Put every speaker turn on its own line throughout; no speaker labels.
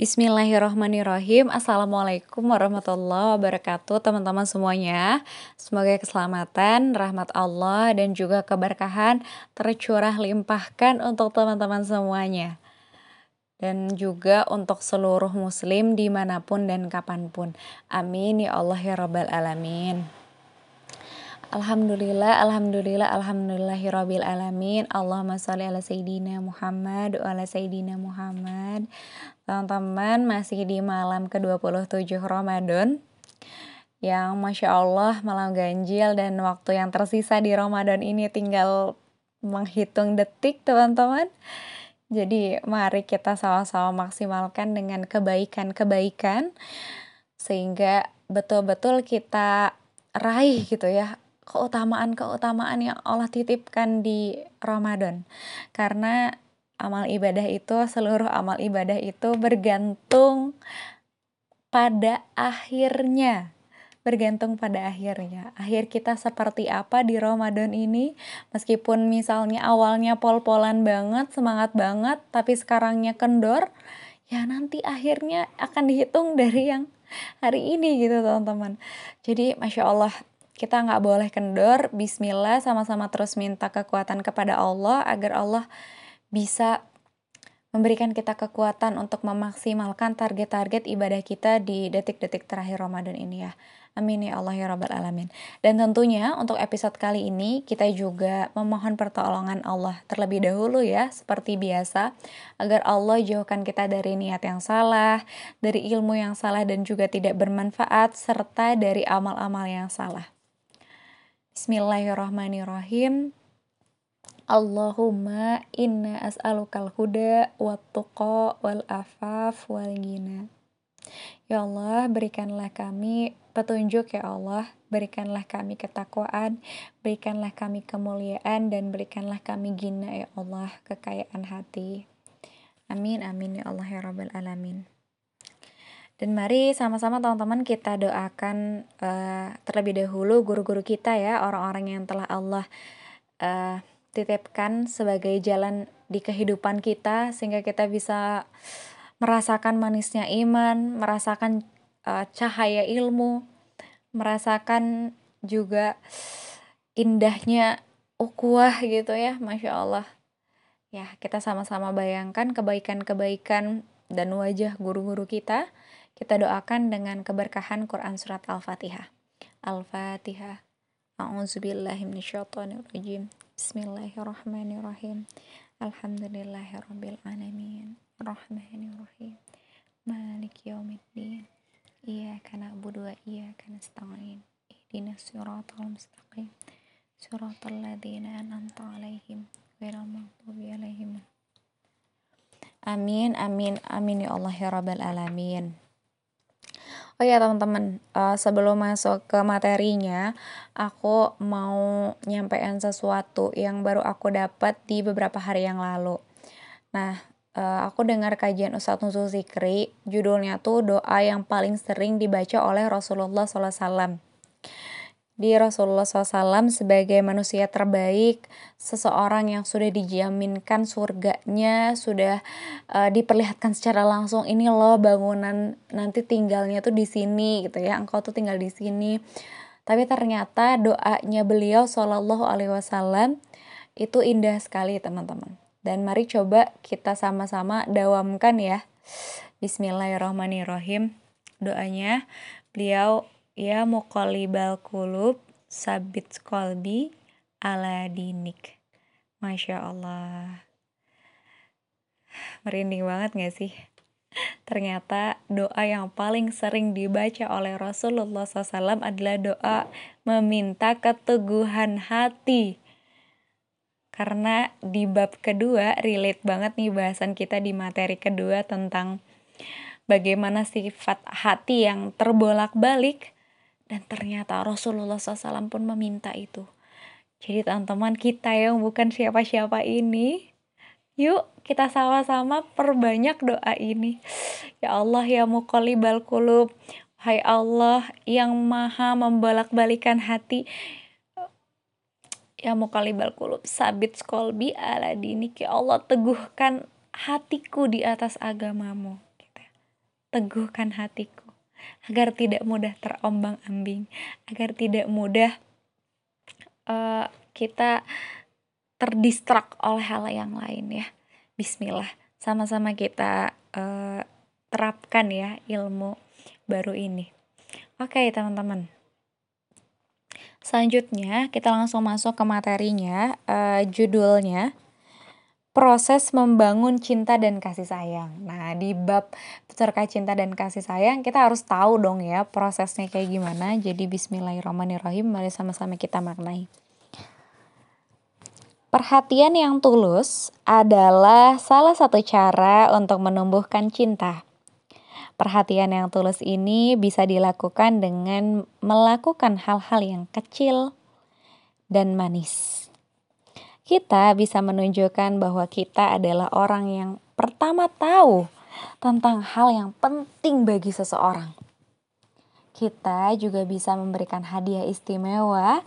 Bismillahirrahmanirrahim Assalamualaikum warahmatullahi wabarakatuh Teman-teman semuanya. Semoga keselamatan, rahmat Allah Dan juga keberkahan tercurah limpahkan untuk teman-teman semuanya. Dan juga untuk seluruh muslim di mana pun dan kapan pun. Amin. Ya Allah ya Rabbal Alamin Alhamdulillah, Alhamdulillah, Alhamdulillahirabbil alamin. Allahumma sholli ala sayyidina Muhammad wa ala sayyidina Muhammad. Teman-teman masih di malam ke-27 Ramadan yang Masya Allah malam ganjil dan waktu yang tersisa di Ramadan ini tinggal menghitung detik teman-teman. Jadi mari kita sama-sama maksimalkan dengan kebaikan-kebaikan sehingga betul-betul kita raih gitu ya keutamaan-keutamaan yang Allah titipkan di Ramadan. Karena amal ibadah itu, seluruh amal ibadah itu bergantung pada akhirnya. Bergantung pada akhirnya. Akhir kita seperti apa di Ramadan ini, meskipun misalnya awalnya pol-polan banget, semangat banget, tapi sekarangnya kendor, ya nanti akhirnya akan dihitung dari yang hari ini gitu teman-teman. Jadi Masya Allah kita nggak boleh kendor Bismillah sama-sama terus minta kekuatan kepada Allah agar Allah bisa memberikan kita kekuatan untuk memaksimalkan target-target ibadah kita di detik-detik terakhir Ramadan ini ya. Amin ya Allah ya Rabbal Alamin. Dan tentunya untuk episode kali ini kita juga memohon pertolongan Allah terlebih dahulu ya seperti biasa agar Allah jauhkan kita dari niat yang salah, dari ilmu yang salah dan juga tidak bermanfaat serta dari amal-amal yang salah. Bismillahirrahmanirrahim. Allahumma inna as'alukal huda wa tuqa wal afaf wal gina. Ya Allah, berikanlah kami petunjuk ya Allah, berikanlah kami ketakwaan, berikanlah kami kemuliaan dan berikanlah kami gina ya Allah, kekayaan hati. Amin amin ya Allah ya rabbal alamin. Dan mari sama-sama teman-teman kita doakan uh, terlebih dahulu guru-guru kita ya, orang-orang yang telah Allah uh, titipkan sebagai jalan di kehidupan kita sehingga kita bisa merasakan manisnya iman, merasakan uh, cahaya ilmu, merasakan juga indahnya ukhuwah gitu ya, masya Allah. Ya, kita sama-sama bayangkan kebaikan-kebaikan dan wajah guru-guru kita kita doakan dengan keberkahan Quran Surat Al-Fatihah. Al-Fatihah. A'udzubillahiminasyaitonirrajim. Bismillahirrahmanirrahim. Alhamdulillahirabbil alamin. Rahmanirrahim. Malik yaumiddin. Iyyaka na'budu wa iyyaka nasta'in. Ihdinas siratal mustaqim. Siratal ladzina an'amta 'alaihim ghairil maghdubi 'alaihim. Amin, amin, amin ya Allah ya Rabbal Alamin. Oh ya teman-teman, uh, sebelum masuk ke materinya, aku mau nyampein sesuatu yang baru aku dapat di beberapa hari yang lalu. Nah, uh, aku dengar kajian Ustadz Nuzul Zikri, judulnya tuh doa yang paling sering dibaca oleh Rasulullah SAW di Rasulullah SAW sebagai manusia terbaik, seseorang yang sudah dijaminkan surganya, sudah uh, diperlihatkan secara langsung ini loh bangunan nanti tinggalnya tuh di sini gitu ya, engkau tuh tinggal di sini. Tapi ternyata doanya beliau Shallallahu Alaihi Wasallam itu indah sekali teman-teman. Dan mari coba kita sama-sama dawamkan ya. Bismillahirrahmanirrahim. Doanya beliau Ya muqallibal kulub sabit kolbi ala dinik. Masya Allah. Merinding banget gak sih? Ternyata doa yang paling sering dibaca oleh Rasulullah SAW adalah doa meminta keteguhan hati. Karena di bab kedua relate banget nih bahasan kita di materi kedua tentang bagaimana sifat hati yang terbolak-balik dan ternyata Rasulullah SAW pun meminta itu. Jadi teman-teman kita yang bukan siapa-siapa ini, yuk kita sama-sama perbanyak doa ini. Ya Allah ya muqallibal qulub, hai Allah yang maha membolak-balikan hati, ya muqallibal qulub, sabit kolbi ala dinik, ya Allah teguhkan hatiku di atas agamamu. Gitu. Ya. teguhkan hatiku agar tidak mudah terombang-ambing, agar tidak mudah uh, kita terdistrak oleh hal yang lain ya. Bismillah, sama-sama kita uh, terapkan ya ilmu baru ini. Oke, teman-teman. Selanjutnya, kita langsung masuk ke materinya. Uh, judulnya proses membangun cinta dan kasih sayang. Nah, di bab terkait cinta dan kasih sayang, kita harus tahu dong ya prosesnya kayak gimana. Jadi bismillahirrahmanirrahim, mari sama-sama kita maknai. Perhatian yang tulus adalah salah satu cara untuk menumbuhkan cinta. Perhatian yang tulus ini bisa dilakukan dengan melakukan hal-hal yang kecil dan manis kita bisa menunjukkan bahwa kita adalah orang yang pertama tahu tentang hal yang penting bagi seseorang. Kita juga bisa memberikan hadiah istimewa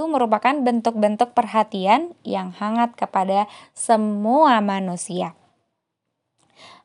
itu merupakan bentuk-bentuk perhatian yang hangat kepada semua manusia.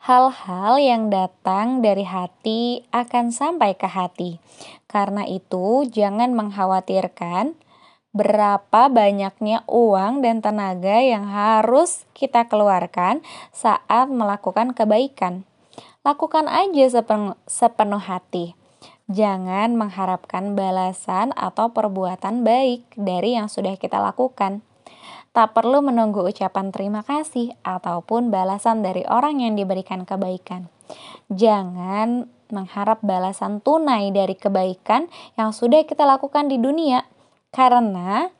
Hal-hal yang datang dari hati akan sampai ke hati. Karena itu, jangan mengkhawatirkan berapa banyaknya uang dan tenaga yang harus kita keluarkan saat melakukan kebaikan. Lakukan aja sepenuh, sepenuh hati Jangan mengharapkan balasan atau perbuatan baik dari yang sudah kita lakukan. Tak perlu menunggu ucapan terima kasih ataupun balasan dari orang yang diberikan kebaikan. Jangan mengharap balasan tunai dari kebaikan yang sudah kita lakukan di dunia, karena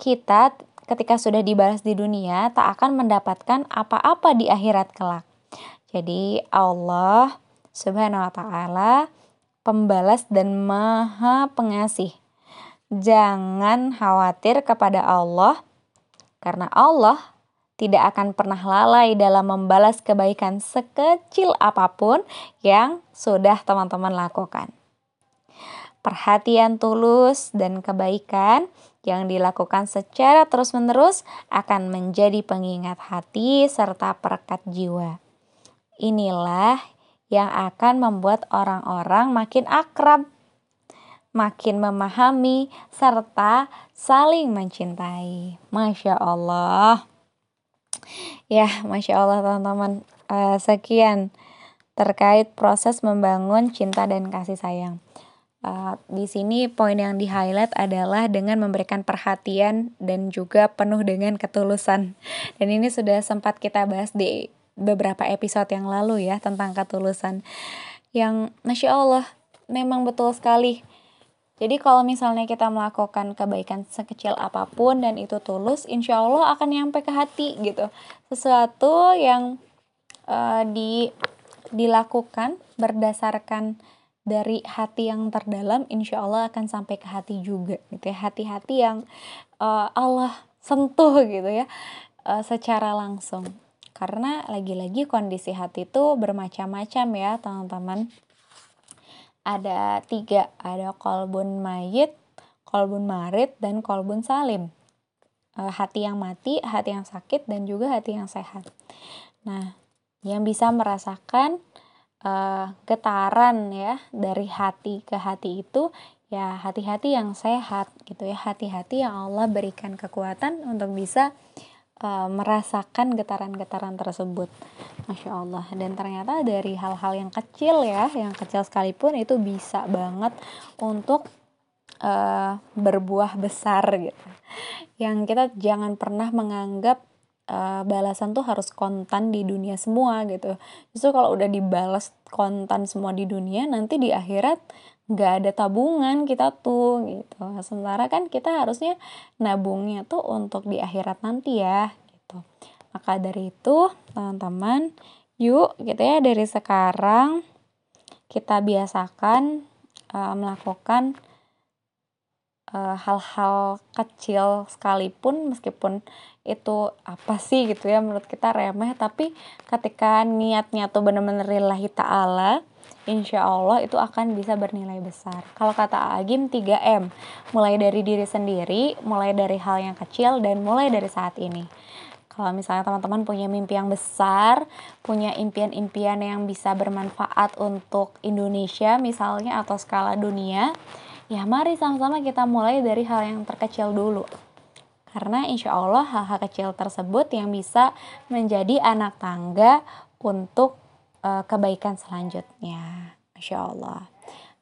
kita ketika sudah dibalas di dunia tak akan mendapatkan apa-apa di akhirat kelak. Jadi Allah Subhanahu wa taala pembalas dan maha pengasih. Jangan khawatir kepada Allah, karena Allah tidak akan pernah lalai dalam membalas kebaikan sekecil apa pun yang sudah teman-teman lakukan. Perhatian tulus dan kebaikan yang dilakukan secara terus-menerus akan menjadi pengingat hati serta perekat jiwa. Inilah yang akan membuat orang-orang makin akrab, makin memahami, serta saling mencintai. Masya Allah. Ya, Masya Allah teman-teman. Uh, sekian terkait proses membangun cinta dan kasih sayang. Uh, di sini poin yang di highlight adalah dengan memberikan perhatian dan juga penuh dengan ketulusan. Dan ini sudah sempat kita bahas di beberapa episode yang lalu ya tentang ketulusan yang masya Allah memang betul sekali jadi kalau misalnya kita melakukan kebaikan sekecil apa pun dan itu tulus, insya Allah akan nyampe ke hati gitu. Sesuatu yang uh, di dilakukan berdasarkan dari hati yang terdalam, insya Allah akan sampai ke hati juga gitu ya. Hati-hati yang uh, Allah sentuh gitu ya uh, secara langsung. Karena lagi-lagi kondisi hati itu bermacam-macam ya teman-teman. Ada tiga ada kolbun mayit kolbun marit dan kolbun salim. E, hati yang mati hati yang sakit dan juga hati yang sehat. Nah yang bisa merasakan e, getaran ya dari hati ke hati itu ya hati-hati yang sehat gitu ya. Hati-hati yang Allah berikan kekuatan untuk bisa uh, merasakan getaran-getaran tersebut. Masya Allah. Dan ternyata dari hal-hal yang kecil ya, yang kecil sekalipun itu bisa banget untuk uh, berbuah besar gitu. Yang kita jangan pernah menganggap uh, balasan tuh harus kontan di dunia semua gitu. Justru kalau udah dibalas kontan semua di dunia, nanti di akhirat nggak ada tabungan kita tuh gitu sementara kan kita harusnya nabungnya tuh untuk di akhirat nanti ya gitu maka dari itu teman-teman yuk gitu ya dari sekarang kita biasakan uh, melakukan hal-hal kecil sekalipun meskipun itu apa sih gitu ya menurut kita remeh tapi ketika niatnya tuh bener-bener lillahi ta'ala insya Allah itu akan bisa bernilai besar. Kalau kata Agim 3M, mulai dari diri sendiri, mulai dari hal yang kecil, dan mulai dari saat ini. Kalau misalnya teman-teman punya mimpi yang besar, punya impian-impian yang bisa bermanfaat untuk Indonesia misalnya atau skala dunia, ya mari sama-sama kita mulai dari hal yang terkecil dulu. Karena insya Allah hal-hal kecil tersebut yang bisa menjadi anak tangga untuk uh, kebaikan selanjutnya. Masya Allah.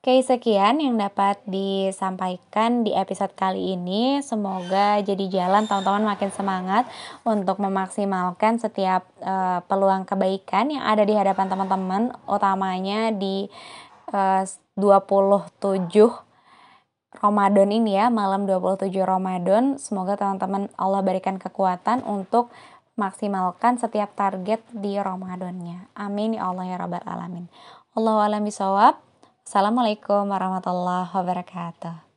Oke, sekian yang dapat disampaikan di episode kali ini. Semoga jadi jalan teman-teman makin semangat untuk memaksimalkan setiap uh, peluang kebaikan yang ada di hadapan teman-teman, utamanya di uh, 27 Ramadan ini ya, malam 27 Ramadan. Semoga teman-teman Allah berikan kekuatan untuk maksimalkan setiap target di Ramadannya. Amin ya Allah ya Rabbal Alamin. Allahu alam bisawab. Assalamualaikum warahmatullahi wabarakatuh.